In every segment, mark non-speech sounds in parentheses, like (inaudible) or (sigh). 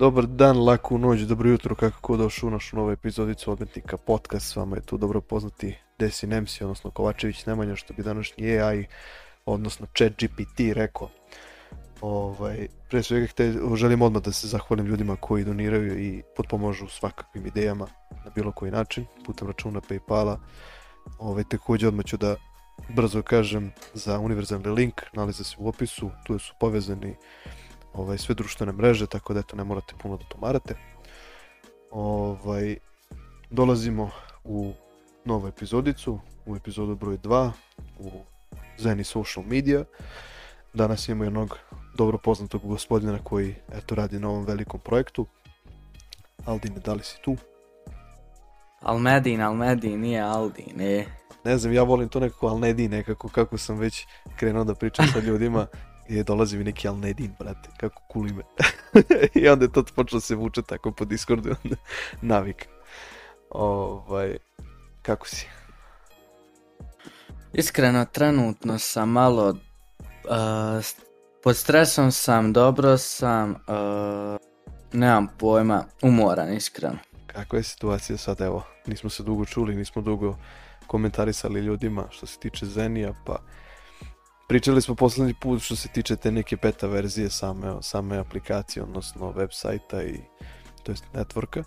Dobar dan, laku noć, dobro jutro, kako ko došao u našu novu epizodicu Odmetnika podcast, s vama je tu dobro poznati Desi nemsi odnosno Kovačević Nemanja, što bi današnji AI, odnosno chat GPT rekao. Ovaj, pre svega te, želim odmah da se zahvalim ljudima koji doniraju i potpomožu svakakvim idejama na bilo koji način, putem računa Paypala. Ovaj, također odmah ću da brzo kažem za univerzalni link, nalaze se u opisu, tu su povezani ovaj, sve društvene mreže, tako da eto ne morate puno da tumarate. Ovaj, dolazimo u novu epizodicu, u epizodu broj 2, u Zeni Social Media. Danas imamo jednog dobro poznatog gospodina koji eto radi na ovom velikom projektu. Aldine, da li si tu? Almedin, Almedin, nije Aldin, Ne znam, ja volim to nekako di nekako, kako sam već krenuo da pričam sa ljudima (laughs) je dolazi mi neki Alnedin, brate, kako cool ime. (laughs) I onda je to počelo se vuče tako po Discordu, (laughs) onda navik. Ovaj, kako si? Iskreno, trenutno sam malo uh, pod stresom sam, dobro sam, uh, nemam pojma, umoran iskreno. Kako je situacija sad, evo, nismo se dugo čuli, nismo dugo komentarisali ljudima što se tiče Zenija, pa Pričali smo posljednji put što se tiče te neke beta verzije same, same aplikacije, odnosno web sajta i to jest networka.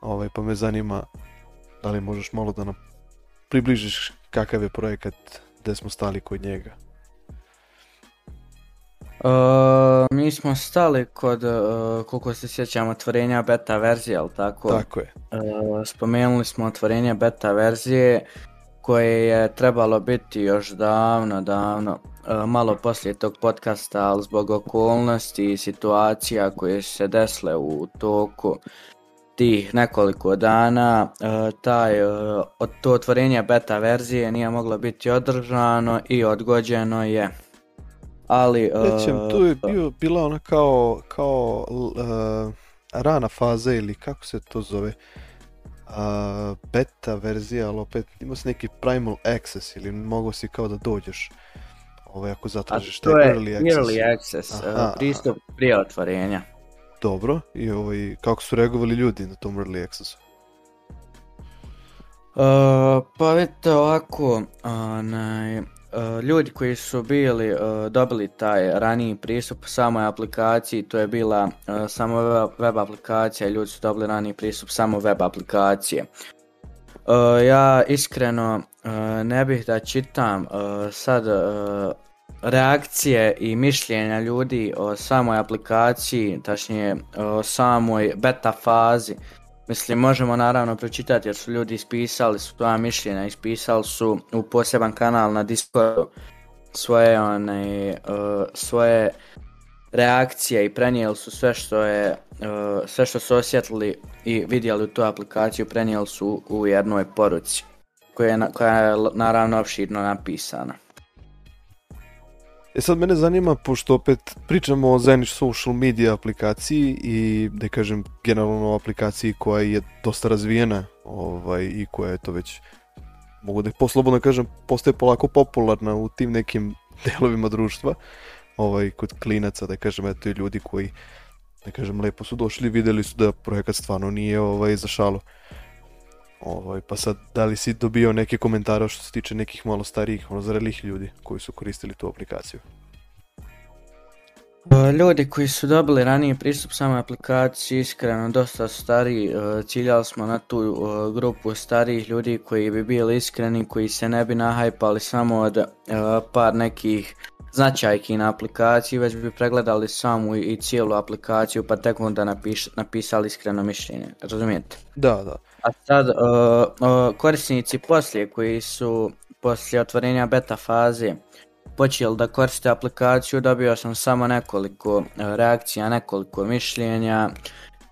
Ovaj, pa me zanima da li možeš malo da nam približiš kakav je projekat, gde smo stali kod njega. E, mi smo stali kod, uh, koliko se sjećam, otvorenja beta verzije, ali tako? Tako je. Uh, spomenuli smo otvorenje beta verzije koje je trebalo biti još davno, davno, e, malo poslije tog podcasta, ali zbog okolnosti i situacija koje su se desle u toku tih nekoliko dana, e, taj, e, to otvorenje beta verzije nije moglo biti održano i odgođeno je. Ali... Rećem, tu je bio, bila ona kao, kao rana faza ili kako se to zove beta verzija, ali opet imao si neki Primal Access ili mogo si kao da dođeš ovaj, ako zatražiš taj Early Access. to je Early Access, e, pristup prije otvorenja. Dobro, i ovaj, kako su reagovali ljudi na tom Early Accessu? Uh, pa vidite ovako, Eh, ljudi koji su bili eh, dobili taj raniji pristup samoj aplikaciji, to je bila eh, samo web aplikacija, ljudi su dobili raniji pristup samo web aplikacije. Ja iskreno ne bih da čitam sad reakcije i mišljenja ljudi o samoj aplikaciji, tačnije o samoj beta fazi Mislim, možemo naravno pročitati jer su ljudi ispisali svoja mišljenja, ispisali su u poseban kanal na Discordu svoje, one, e, svoje reakcije i prenijeli su sve što je e, sve što su osjetili i vidjeli u tu aplikaciju prenijeli su u jednoj poruci koja je, koja je naravno opširno napisana. E sad mene zanima, pošto opet pričamo o Zenish social media aplikaciji i da kažem generalno o aplikaciji koja je dosta razvijena ovaj, i koja je to već, mogu da poslobodno kažem, postaje polako popularna u tim nekim (laughs) delovima društva, ovaj, kod klinaca, da kažem, eto i ljudi koji, da kažem, lepo su došli, videli su da projekat stvarno nije ovaj, za šalu. Ovaj, pa sad, da li si dobio neke komentare što se tiče nekih malo starijih, ono zrelih ljudi koji su koristili tu aplikaciju? Pa, ljudi koji su dobili ranije pristup samoj aplikaciji, iskreno dosta stariji, e, ciljali smo na tu e, grupu starijih ljudi koji bi bili iskreni, koji se ne bi nahajpali samo od e, par nekih značajki na aplikaciji, već bi pregledali samu i cijelu aplikaciju pa tek onda napisali iskreno mišljenje, razumijete? Da, da. A sad, uh, uh, korisnici poslije koji su poslije otvorenja beta faze počeli da koriste aplikaciju, dobio sam samo nekoliko uh, reakcija, nekoliko mišljenja.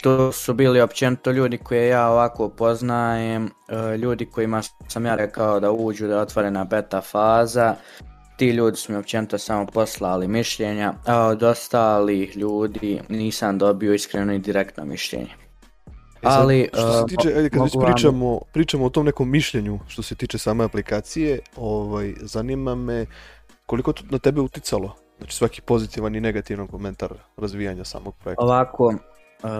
To su bili općenito ljudi koje ja ovako poznajem, ljudi kojima sam ja rekao da uđu da je otvorena beta faza, ti ljudi su mi općenito samo poslali mišljenja, a od ostalih ljudi nisam dobio iskreno i direktno mišljenje. E Ali, što se e, tiče, ajde, kad pričamo, pričamo o tom nekom mišljenju što se tiče same aplikacije, ovaj, zanima me koliko to na tebe uticalo? Znači svaki pozitivan i negativan komentar razvijanja samog projekta. Ovako, uh,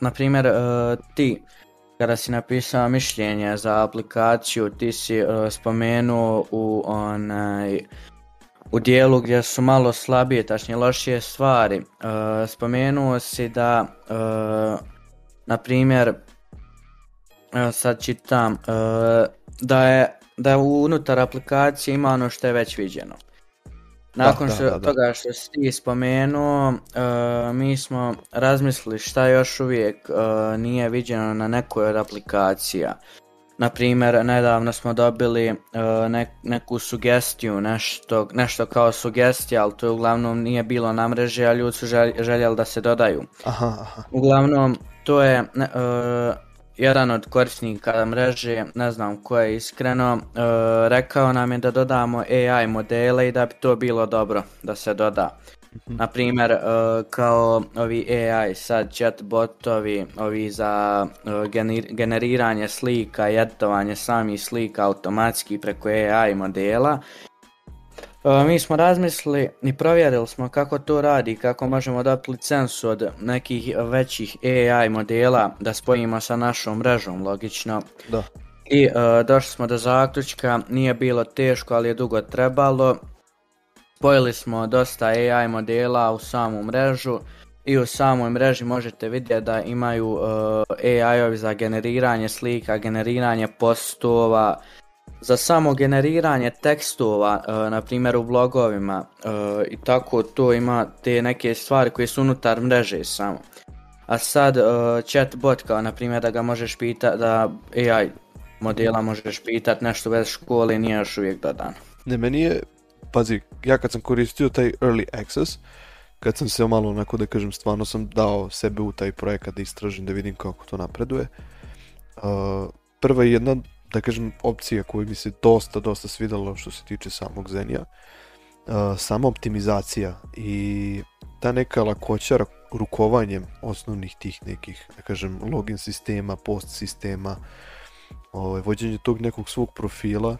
na primjer, ti kada si napisao mišljenje za aplikaciju, ti si e, spomenuo u onaj u dijelu gdje su malo slabije, tačnije lošije stvari. E, spomenuo si da, e, na primjer, sad čitam, da je da unutar aplikacije ima ono što je već viđeno. Nakon što toga što si ti spomenuo, e, mi smo razmislili šta još uvijek e, nije viđeno na nekoj od aplikacija. Naprimjer, nedavno smo dobili e, neku sugestiju, nešto, nešto kao sugestija, ali to uglavnom nije bilo na mreži, a ljudi su željeli da se dodaju. Aha, aha. Uglavnom, to je jedan od korisnika mreže, ne znam ko je iskreno, e, rekao nam je da dodamo AI modele i da bi to bilo dobro da se doda. Mhm. Na primjer, e, kao ovi AI, sad chatbotovi, ovi za e, generiranje slika jetovanje editovanje samih slika automatski preko AI modela E, mi smo razmislili i provjerili smo kako to radi, kako možemo dati licencu od nekih većih AI modela da spojimo sa našom mrežom, logično. Da. I e, došli smo do zaključka, nije bilo teško, ali je dugo trebalo. Spojili smo dosta AI modela u samu mrežu i u samoj mreži možete vidjeti da imaju e, AI-ovi za generiranje slika, generiranje postova, za samo generiranje tekstova, e, na primjer u blogovima e, i tako to ima te neke stvari koje su unutar mreže samo. A sad e, chatbot kao na primjer da ga možeš pitati, da AI modela možeš pitati nešto bez škole nije još uvijek dodan. Ne, meni je, pazi, ja kad sam koristio taj early access, kad sam se malo onako da kažem stvarno sam dao sebe u taj projekat da istražim da vidim kako to napreduje. prva jedna da kažem, opcija koju mi se dosta, dosta svidalo što se tiče samog Zenija. Uh, sama optimizacija i ta neka lakoća rukovanjem osnovnih tih nekih, da kažem, login sistema, post sistema, ovaj, vođenje tog nekog svog profila,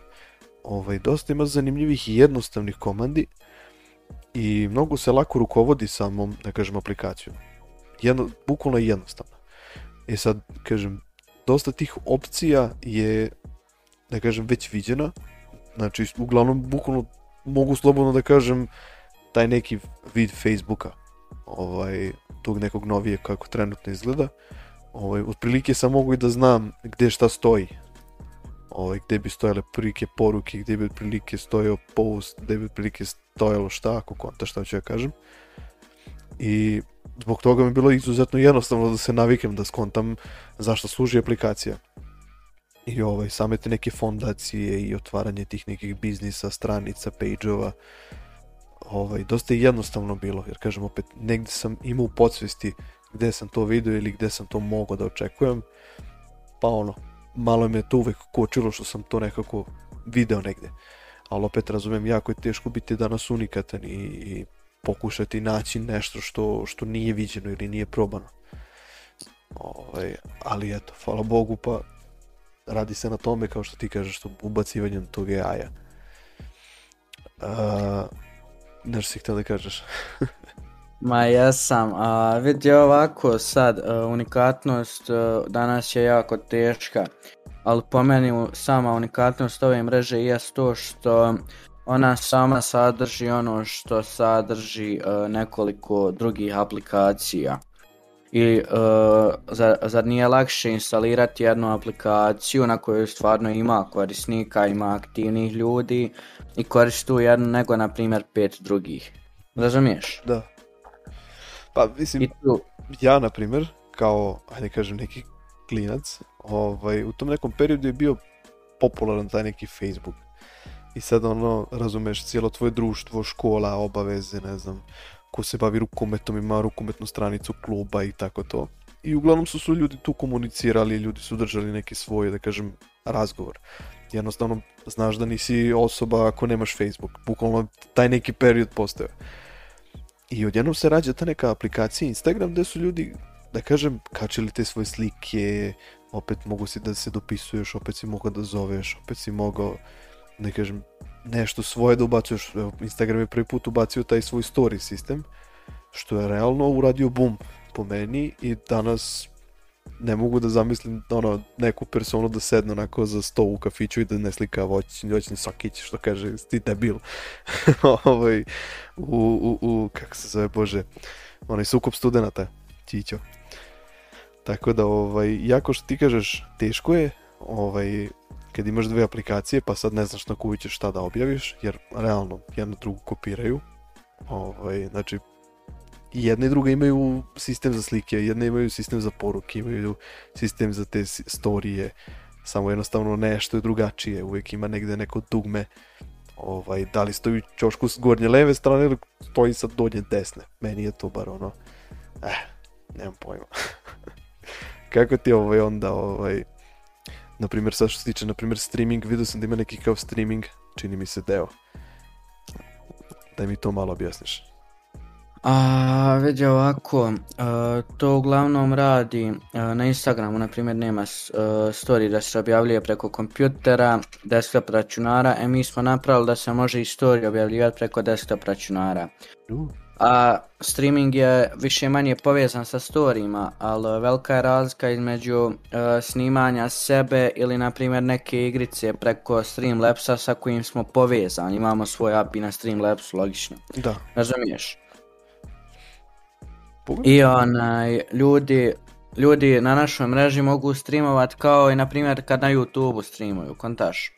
ovaj, dosta ima zanimljivih i jednostavnih komandi i mnogo se lako rukovodi samom, da kažem, aplikacijom. Jedno, bukvalno je jednostavno. E sad, kažem, dosta tih opcija je da kažem, već viđena. Znači, uglavnom, bukvalno, mogu slobodno da kažem, taj neki vid Facebooka, ovaj, tog nekog novije kako trenutno izgleda. Ovaj, otprilike sam mogu i da znam gdje šta stoji. Ovaj, gdje bi stojale prilike poruke, gdje bi otprilike stojao post, gdje bi otprilike stojalo šta, ako konta šta ću ja kažem. I zbog toga mi je bilo izuzetno jednostavno da se navikem, da skontam zašto služi aplikacija i ovaj, same te neke fondacije i otvaranje tih nekih biznisa, stranica, pejđova, ovaj, dosta je jednostavno bilo, jer kažem opet, negde sam imao u podsvesti gde sam to video ili gde sam to mogao da očekujem, pa ono, malo je to uvek kočilo što sam to nekako video negde. Ali opet razumem, jako je teško biti danas unikatan i, pokušati naći nešto što, što nije viđeno ili nije probano. Ovaj, ali eto, hvala Bogu, pa radi se na tome, kao što ti kažeš, ubacivanjem tog AI-a. Uh, nešto si htio da kažeš? (laughs) Ma sam. a vidi ovako sad, e, unikatnost e, danas je jako teška, ali po meni sama unikatnost ove mreže je to što ona sama sadrži ono što sadrži e, nekoliko drugih aplikacija. I uh, eh, zar, zar nije lakše instalirati jednu aplikaciju na kojoj stvarno ima korisnika, ima aktivnih ljudi i koristi tu jednu nego na primjer pet drugih. Razumiješ? Da. Pa mislim, tu... ja na primjer, kao, ajde kažem, neki klinac, ovaj, u tom nekom periodu je bio popularan taj neki Facebook. I sad ono, razumeš, cijelo tvoje društvo, škola, obaveze, ne znam, ko se bavi rukometom, ima rukometnu stranicu kluba i tako to. I uglavnom su su ljudi tu komunicirali, ljudi su držali neki svoj, da kažem, razgovor. Jednostavno, znaš da nisi osoba ako nemaš Facebook. Bukvalno taj neki period postoje. I odjednom se rađa ta neka aplikacija Instagram gde su ljudi, da kažem, kačili te svoje slike, opet mogu si da se dopisuješ, opet si mogao da zoveš, opet si mogao, da kažem, nešto svoje da ubacuješ, Instagram je prvi put ubacio taj svoj story sistem, što je realno uradio bum po meni i danas ne mogu da zamislim ono, neku personu da sedne onako za sto u kafiću i da ne slika voćni, voćni sokić, što kaže, ti debil. (laughs) ovaj, u, u, u, kako se zove, bože, onaj sukup studenta, Čićo. Tako da, ovaj, jako što ti kažeš, teško je, ovaj, kad imaš dve aplikacije pa sad ne znaš na koju ćeš šta da objaviš, jer realno jednu drugu kopiraju. Ovaj, znači, i jedna i druga imaju sistem za slike, jedna imaju sistem za poruke, imaju sistem za te storije, samo jednostavno nešto je drugačije, uvijek ima negdje neko dugme, ovaj, da li stoji čošku s gornje leve strane ili stoji sa donje desne, meni je to bar ono, eh, nemam pojma. (laughs) Kako ti ovaj onda ovaj, Naprimjer, sad što se tiče, naprimjer, streaming, vidio sam da ima neki kao streaming, čini mi se deo. Daj mi to malo objasniš. A, vidi ovako, e, to uglavnom radi e, na Instagramu, na primjer nema e, story da se objavljuje preko kompjutera, desktop računara, e mi smo napravili da se može i story objavljivati preko desktop računara. A streaming je više manje povezan sa storijima, ali velika je razlika između e, snimanja sebe ili na primjer neke igrice preko Streamlabsa sa kojim smo povezani. Imamo svoj API na Streamlabsu, logično. Da. Razumiješ? I onaj, ljudi, ljudi na našoj mreži mogu streamovat kao i na primjer kad na YouTubeu streamuju, kontaš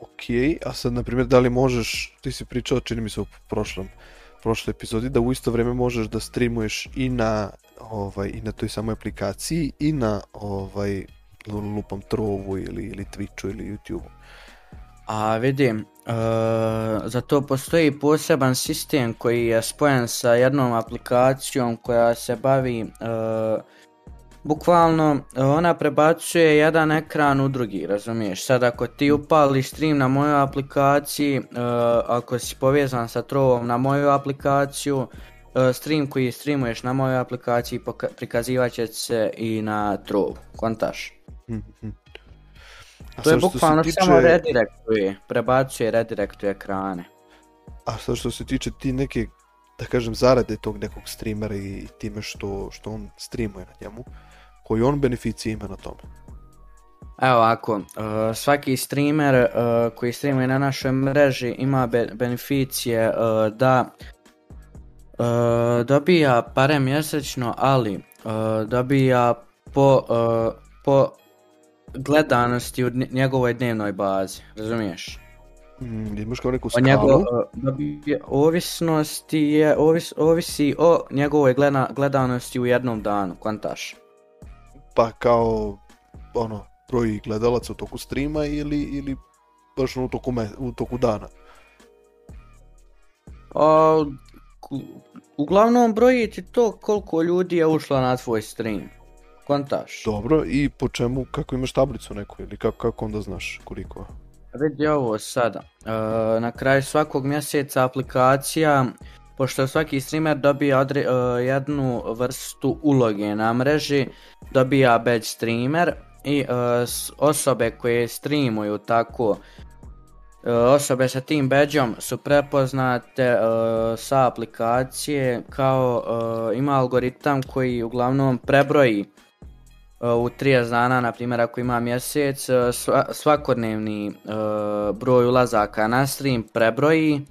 ok, a sad na primjer da li možeš, ti si pričao čini mi se u prošlom, prošloj epizodi, da u isto vrijeme možeš da streamuješ i na, ovaj, i na toj samoj aplikaciji i na ovaj, lupom trovu ili, ili Twitchu ili YouTubeu. A vidim, e, za to postoji poseban sistem koji je spojen sa jednom aplikacijom koja se bavi e, bukvalno e, ona prebacuje jedan ekran u drugi, razumiješ? Sad ako ti upali stream na mojoj aplikaciji, e, ako si povezan sa trovom na moju aplikaciju, e, stream koji streamuješ na mojoj aplikaciji prikazivaće prikazivat će se i na trovu, kontaš? Hm, hm. To je bukvalno tiče... samo redirektuje, prebacuje redirektuje ekrane. A što se tiče ti neke da kažem zarade tog nekog streamera i time što, što on streamuje na njemu koji on beneficije ima na tome. Evo ovako, e, svaki streamer e, koji streamuje na našoj mreži ima beneficije e, da dobija pare mjesečno, ali dobija po, po gledanosti u njegovoj dnevnoj bazi, razumiješ? Mm, imaš kao neku skalu? ovisnosti je, ovisi o njegovoj gledanosti u jednom danu, kvantaš pa kao ono, broj gledalaca u toku streama ili, ili baš u toku, u toku dana? A, uglavnom brojiti to koliko ljudi je ušlo na tvoj stream. Kontaš. Dobro, i po čemu, kako imaš tablicu neku ili kako, kako onda znaš koliko? Vidi ovo sada. E, na kraju svakog mjeseca aplikacija pošto svaki streamer dobija e, jednu vrstu uloge na mreži, dobija badge streamer i e, osobe koje streamuju tako e, osobe sa tim badgeom su prepoznate sa aplikacije kao ima algoritam koji uglavnom prebroji u 30 dana, na primjer ako ima mjesec, svakodnevni broj ulazaka na stream prebroji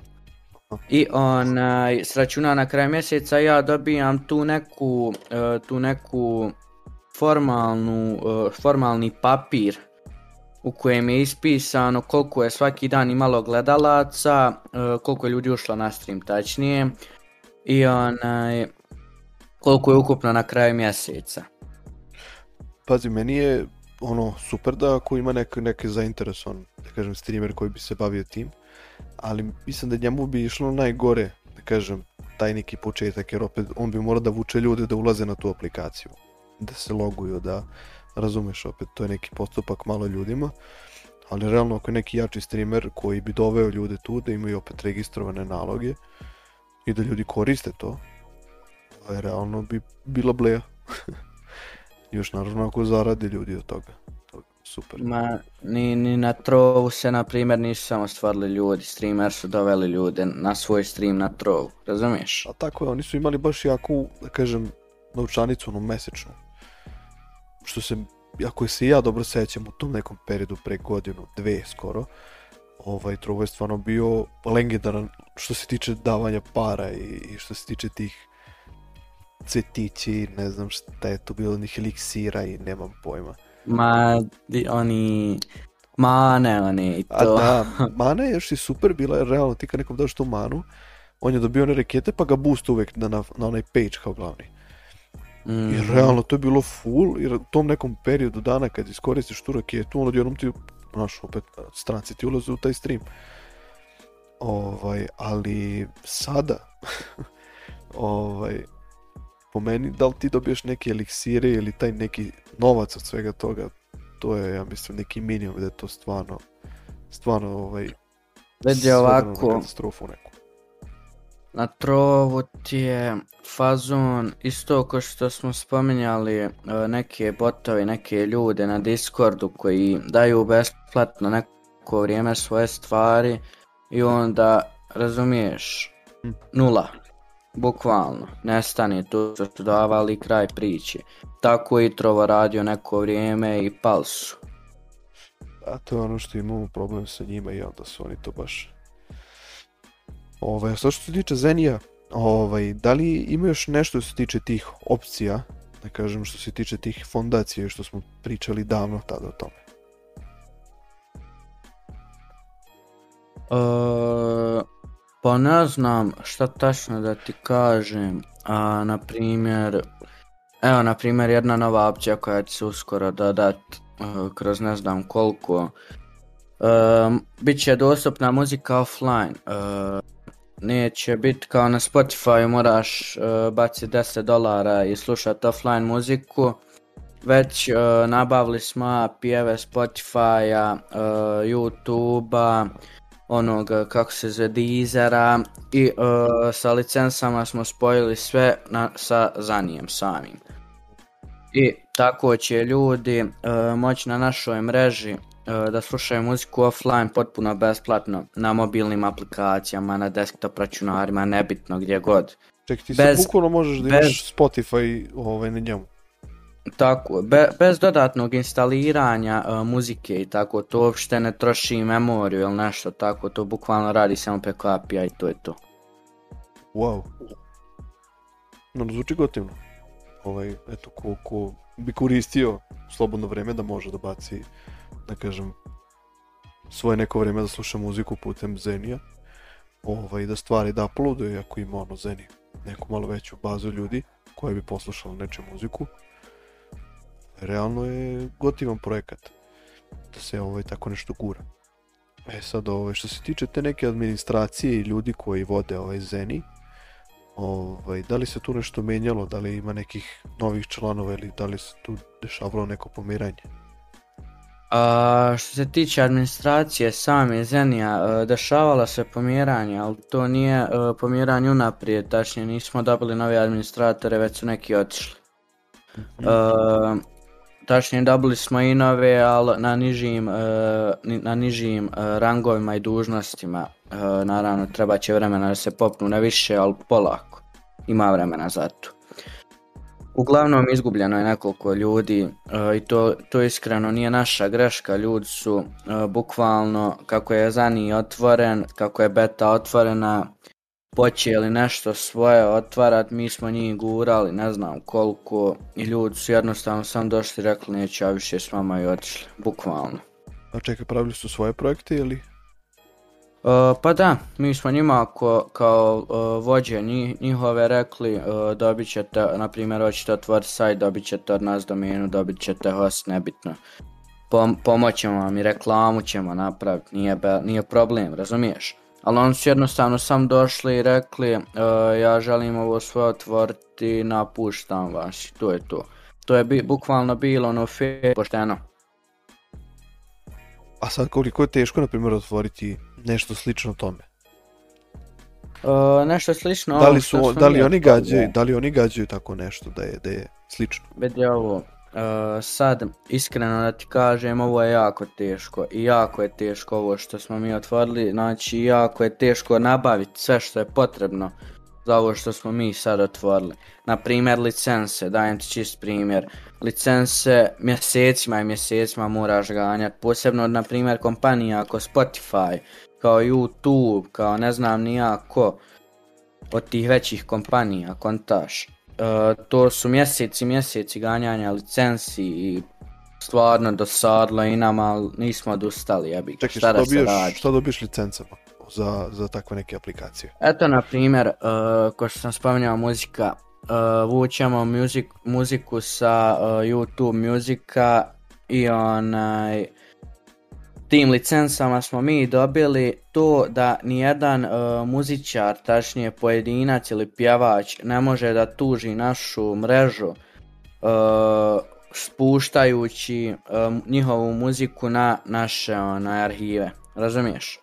i onaj, računa na kraj mjeseca ja dobijam tu neku, e, tu neku formalnu, e, formalni papir u kojem je ispisano koliko je svaki dan imalo gledalaca, e, koliko je ljudi ušlo na stream tačnije i onaj, koliko je ukupno na kraju mjeseca. Pazi, meni je ono super da ako ima neke neki zainteresovan, da kažem, streamer koji bi se bavio tim, ali mislim da njemu bi išlo najgore, da kažem, taj neki početak, jer opet on bi morao da vuče ljude da ulaze na tu aplikaciju, da se loguju, da razumeš opet, to je neki postupak malo ljudima, ali realno ako je neki jači streamer koji bi doveo ljude tu, da imaju opet registrovane naloge i da ljudi koriste to, realno bi bila bleja. (laughs) Još naravno ako zarade ljudi od toga. Ma, ni, ni na trovu se, na primjer, nisu samo stvarili ljudi, streamer su doveli ljude na svoj stream na trovu, razumiješ? A tako je, oni su imali baš jaku, da kažem, novčanicu, onu mesečnu. Što se, ako se ja dobro sećam u tom nekom periodu, pre godinu, dve skoro, ovaj Trovo je stvarno bio legendaran što se tiče davanja para i, što se tiče tih cetići, ne znam šta je to bilo, ni heliksira i nemam pojma. Ma, oni... Mane, oni i to. A da, (laughs) Mana je još i super bila, jer realno ti kad nekom daš tu manu, on je dobio one rekete pa ga boost uvijek na, na, onaj page kao glavni. Mm. realno to je bilo full, jer u tom nekom periodu dana kad iskoristiš tu raketu, on odjednom ti, znaš, opet stranci ti ulaze u taj stream. Ovaj, ali sada, (laughs) ovaj, po meni, da li ti dobiješ neke eliksire ili taj neki novac od svega toga, to je, ja mislim, neki minimum da je to stvarno, stvarno ovaj, Gledi ovako, katastrofu neku. Na trovu ti je fazon isto kao što smo spominjali e, neke botovi, neke ljude na Discordu koji daju besplatno neko vrijeme svoje stvari i onda razumiješ hm. nula Bukvalno, nestane tu što su davali kraj priče. Tako je Trova radio neko vrijeme i Palsu. A to je ono što imamo problem sa njima i da su oni to baš... Ove, ovaj, što se tiče Zenija, ovaj, da li ima još nešto što se tiče tih opcija, da kažem što se tiče tih fondacija što smo pričali davno tada o tome? E, pa ne znam šta tačno da ti kažem, a na primjer, evo na primjer jedna nova opcija koja će se uskoro dodat e, kroz ne znam koliko, e, bit će dostupna muzika offline, e, neće biti kao na Spotify moraš uh, 10 dolara i slušati offline muziku, već nabavili smo pjeve Spotify-a, YouTube-a, onog e, kako se zove dizera i e, sa licencama smo spojili sve na, sa Zanijem samim. I tako će ljudi e, moći na našoj mreži da slušaju muziku offline potpuno besplatno na mobilnim aplikacijama, na desktop računarima, nebitno gdje god. Ček, ti se bukvalno možeš da Spotify ovaj, na njemu. Tako, bez dodatnog instaliranja e, muzike i tako, to uopšte ne troši memoriju ili nešto tako, to bukvalno radi samo preko API i to je to. Wow. No, zvuči gotivno. Ovaj, eto, ko, bi koristio slobodno vrijeme da može da baci, da kažem, svoje neko vrijeme da sluša muziku putem Zenija, ovaj, da stvari da uploaduje ako ima ono Zeni neku malo veću bazu ljudi koji bi poslušali nečem muziku, realno je gotivan projekat da se ovaj tako nešto gura. E sad, ovaj, što se tiče te neke administracije i ljudi koji vode ovaj Zeni, ovaj, da li se tu nešto menjalo, da li ima nekih novih članova ili da li se tu dešavalo neko pomiranje? A, što se tiče administracije same Zenija, dešavalo se pomiranje, ali to nije e, pomiranje unaprijed, tačnije nismo dobili nove administratore, već su neki otišli. Mm Tačnije, dobili smo inove, ali na nižim, e, na nižim e, rangovima i dužnostima. E, naravno, treba će vremena da se popnu na više, ali polako. Ima vremena za to. Uglavnom, izgubljeno je nekoliko ljudi i to, to iskreno nije naša greška. Ljudi su bukvalno, kako je Zani otvoren, kako je beta otvorena, počeli nešto svoje otvarat, mi smo njih gurali, ne znam koliko, i ljudi su jednostavno sam došli i rekli neću ja više s vama i otišli, bukvalno. A čekaj, pravili su svoje projekte ili? E, pa da, mi smo njima kao e, vođe njihove rekli e, dobit ćete, na primjer, hoćete otvoriti sajt, dobit ćete od nas domenu, dobit ćete host, nebitno. pomoćemo vam i reklamu ćemo napraviti, nije, nije problem, razumiješ? ali oni su jednostavno sam došli i rekli e, ja želim ovo svoje otvoriti, napuštam vas, to je to. To je bukvalno bilo ono pošteno. A sad koliko je teško, na primjer, otvoriti nešto slično tome? E, nešto slično. Da li, su, da li oni gađaju, da li oni tako nešto da je, da je slično? Vidje Eh, sad, iskreno da ti kažem, ovo je jako teško i jako je teško ovo što smo mi otvorili, znači jako je teško nabaviti sve što je potrebno za ovo što smo mi sad otvorili. Na primjer licence, dajem ti čist primjer. Licence mjesecima i mjesecima moraš ganjati, posebno na primjer kompanija kao Spotify, kao YouTube, kao ne znam ni ja od tih većih kompanija, kontaš. E, to su mjeseci, mjeseci ganjanja licenci i stvarno dosadlo i nama, ali nismo odustali, ja bih šta, da dobiješ, šta dobiješ licencama za, za takve neke aplikacije? Eto, na primjer, e, ko što sam spominjao, muzika. Uh, vučemo muziku sa YouTube muzika i onaj tim licencama smo mi dobili to da nijedan e, muzičar, tačnije pojedinac ili pjevač ne može da tuži našu mrežu e, spuštajući e, njihovu muziku na naše onaj, arhive. Razumiješ?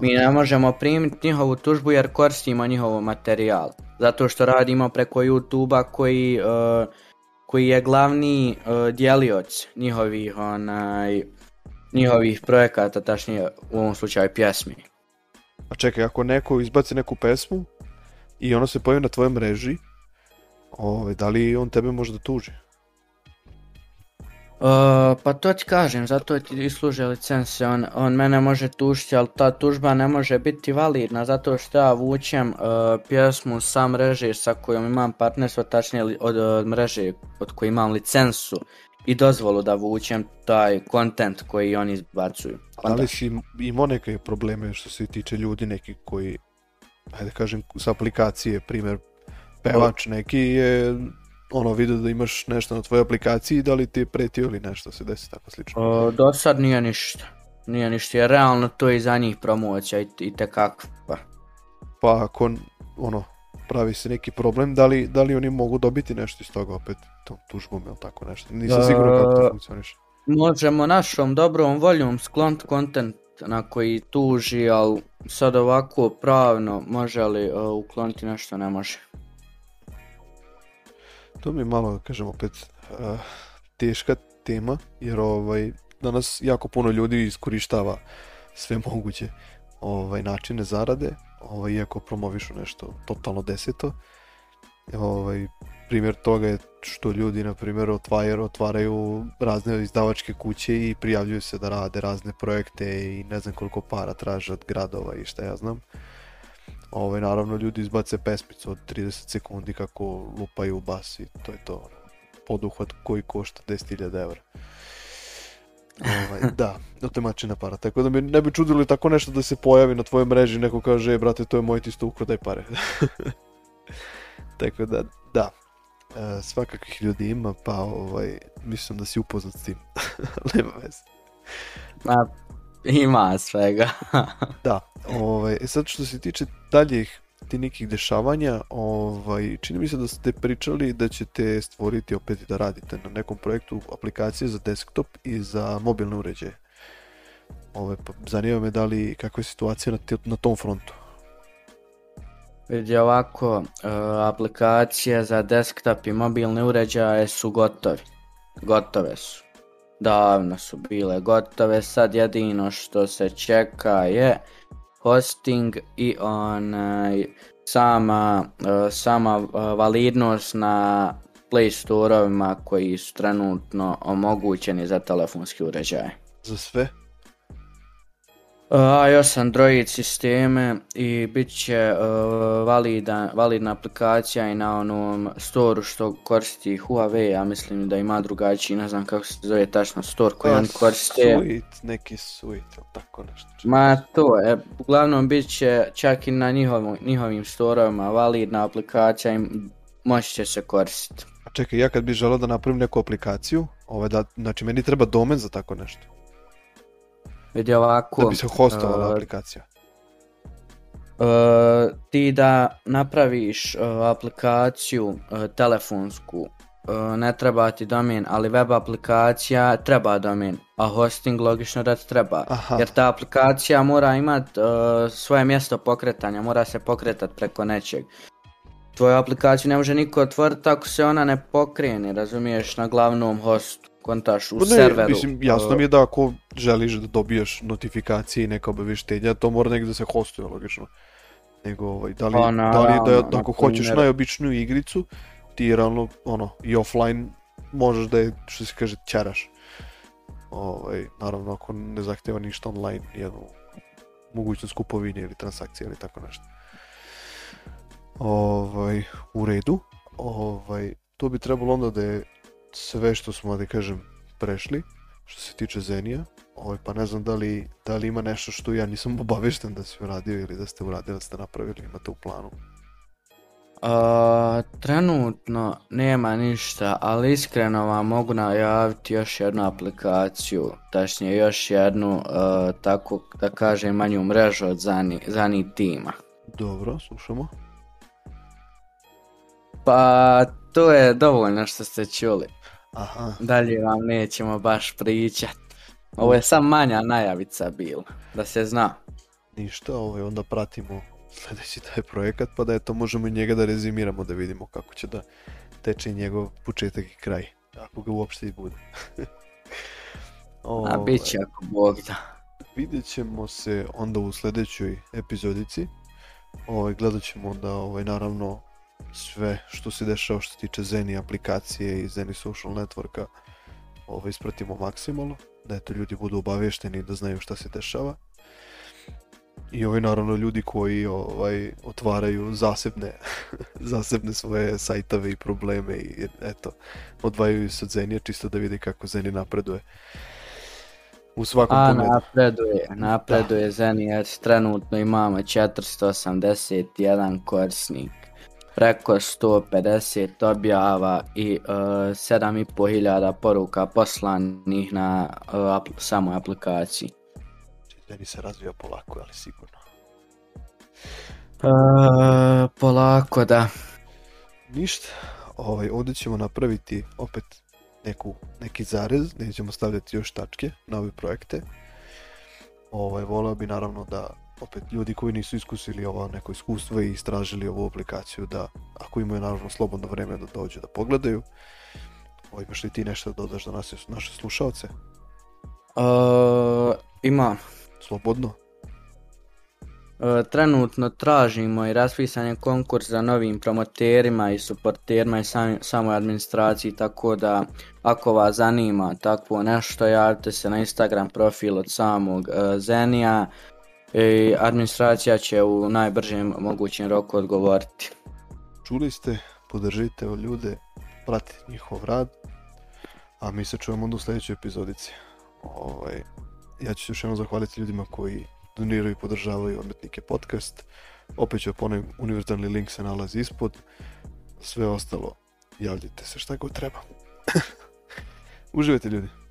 Mi ne možemo primiti njihovu tužbu jer koristimo njihov materijal. Zato što radimo preko YouTube-a koji, koji je glavni uh, dijelioc njihovih onaj, njihovih projekata, tačnije u ovom slučaju pjesmi. Pa čekaj, ako neko izbaci neku pesmu i ona se pojavi na tvojoj mreži, ove, ovaj, da li on tebe može da tuži? Uh, pa to ti kažem, zato ti i služe licence, on, on mene može tužiti, ali ta tužba ne može biti validna, zato što ja vučem e, pjesmu sa mreže sa kojom imam partnerstvo, tačnije od, od e, mreže od koje imam licencu, i dozvolu da vučem taj content koji oni izbacuju. Onda... Ali si imao neke probleme što se tiče ljudi neki koji, ajde kažem, s aplikacije, primjer, pevač neki je ono vidio da imaš nešto na tvojoj aplikaciji, da li ti je pretio ili nešto se desi tako slično? O, do sad nije ništa. Nije ništa, je realno to je za njih promoća i, i Pa ako, ono, pravi se neki problem, da li, da li oni mogu dobiti nešto iz toga opet, to tužbom ili tako nešto, nisam siguran kako to e, funkcioniš. Možemo našom dobrom voljom sklont kontent na koji tuži, ali sad ovako pravno može ali uh, e, ukloniti nešto ne može. To mi malo, kažem opet, e, teška tema, jer ovaj, danas jako puno ljudi iskorištava sve moguće ovaj, načine zarade, ovaj, iako promovišu nešto totalno deseto. Ovaj, primjer toga je što ljudi, na primjer, otvaraju, razne izdavačke kuće i prijavljuju se da rade razne projekte i ne znam koliko para traže od gradova i šta ja znam. Ovaj, naravno, ljudi izbace pesmicu od 30 sekundi kako lupaju u bas i to je to. Ono. Poduhvat koji košta 10.000 evra. Ovaj, da, mačina para. Tako da mi ne bi čudilo tako nešto da se pojavi na tvojoj mreži neko kaže, e, brate, to je moj tisto ukro, daj pare. (laughs) tako da, da. E, svakakvih ljudi ima, pa ovaj, mislim da si upoznat s tim. (laughs) Nema veze. ima svega. (laughs) da, ovaj, e, sad što se tiče daljih ti nekih dešavanja, ovaj, čini mi se da ste pričali da ćete stvoriti opet da radite na nekom projektu aplikacije za desktop i za mobilne uređaje. Ove, pa zanima me da li, kakva je situacija na, na tom frontu? Vidi ovako, e, aplikacije za desktop i mobilne uređaje su gotovi. Gotove su. Davno su bile gotove, sad jedino što se čeka je hosting i onaj sama, e, sama e, validnost na Play koji su trenutno omogućeni za telefonski uređaj. Za sve? iOS Android sisteme i bit će e, validna aplikacija i na onom storu što koristi Huawei, ja mislim da ima drugačiji, ne znam kako se zove tačno store koji on pa, oni koriste. neki suit, ili tako nešto. Ma to, je, uglavnom bit će čak i na njihovim, njihovim storovima validna aplikacija i moći će se koristiti. Čekaj, ja kad bih želao da napravim neku aplikaciju, ovaj, znači meni treba domen za tako nešto. Vidi ovako... Da bi se hostovala e, aplikacija. E, ti da napraviš e, aplikaciju telefonsku, ne treba ti domen, ali web aplikacija treba domen, a hosting logično da treba. Jer ta aplikacija mora imat svoje mjesto pokretanja, mora se pokretat preko nečeg tvoju aplikaciju ne može niko otvoriti ako se ona ne pokreni. razumiješ, na glavnom hostu kontaš u pa serveru. Mislim, jasno mi je da ako želiš da dobiješ notifikacije i neka obaveštenja, to mora negdje da se hostuje, logično. Nego, ovaj, da li, pa da, li da, ako hoćeš najobičniju igricu, ti realno, ono, i offline možeš da je, što se kaže, čaraš Ovaj, naravno, ako ne zahteva ništa online, jednu mogućnost kupovine ili transakcije ili tako nešto. Ovaj, u redu. Ovaj, to bi trebalo onda da je sve što smo, da kažem, prešli, što se tiče Zenija. Ovaj, pa ne znam da li, da li ima nešto što ja nisam (laughs) obavešten da sam uradio ili da ste uradili, da ste napravili, imate u planu. trenutno nema ništa, ali iskreno vam mogu najaviti još jednu aplikaciju, tačnije još jednu, e, tako da kažem, manju mrežu od Zani, Zani tima. Dobro, slušamo. Pa to je dovoljno što ste čuli. Aha. Dalje vam nećemo baš pričat. Ovo je sam manja najavica bilo, da se zna. Ništa, ovaj, onda pratimo sljedeći taj projekat, pa da eto možemo i njega da rezimiramo, da vidimo kako će da teče njegov početak i kraj. Ako ga uopšte i bude. (laughs) A bit će ovaj, ako Bog da. Vidjet ćemo se onda u sljedećoj epizodici. Ovaj, gledat ćemo onda ovaj, naravno sve što se dešava što se tiče Zeni aplikacije i Zeni social networka ovo ovaj, ispratimo maksimalno, da eto ljudi budu obavešteni da znaju šta se dešava. I ovi naravno ljudi koji ovaj, otvaraju zasebne, (laughs) zasebne svoje sajtove i probleme i eto, odvajaju se od Zenija čisto da vidi kako Zeni napreduje. U svakom A, pogledu. napreduje, napreduje da. Zenija, trenutno imamo 481 korisnik preko 150 objava i 7500 e, poruka poslanih na e, samoj aplikaciji. Meni se razvio polako, ali sigurno. E, polako, da. Ništa. Ovaj, ovdje ćemo napraviti opet neku, neki zarez, nećemo stavljati još tačke na ove projekte. Ovaj, voleo bi naravno da opet ljudi koji nisu iskusili ovo neko iskustvo i istražili ovu aplikaciju da ako imaju naravno slobodno vrijeme da dođu da pogledaju. Ovo imaš li ti nešto da dodaš da nas, naše slušalce? Uh, e, imam. Slobodno? E, trenutno tražimo i raspisanje konkurs za novim promoterima i suporterima i samoj administraciji, tako da ako vas zanima takvo nešto, javite se na Instagram profil od samog e, Zenija, i e, administracija će u najbržem mogućem roku odgovoriti. Čuli ste, podržite ljude, pratite njihov rad, a mi se čujemo onda u sljedećoj epizodici. Ovaj, ja ću još jednom zahvaliti ljudima koji doniraju i podržavaju odmetnike podcast. Opet ću ponovim, univerzalni link se nalazi ispod. Sve ostalo, javljite se šta god treba. (laughs) Uživajte ljudi.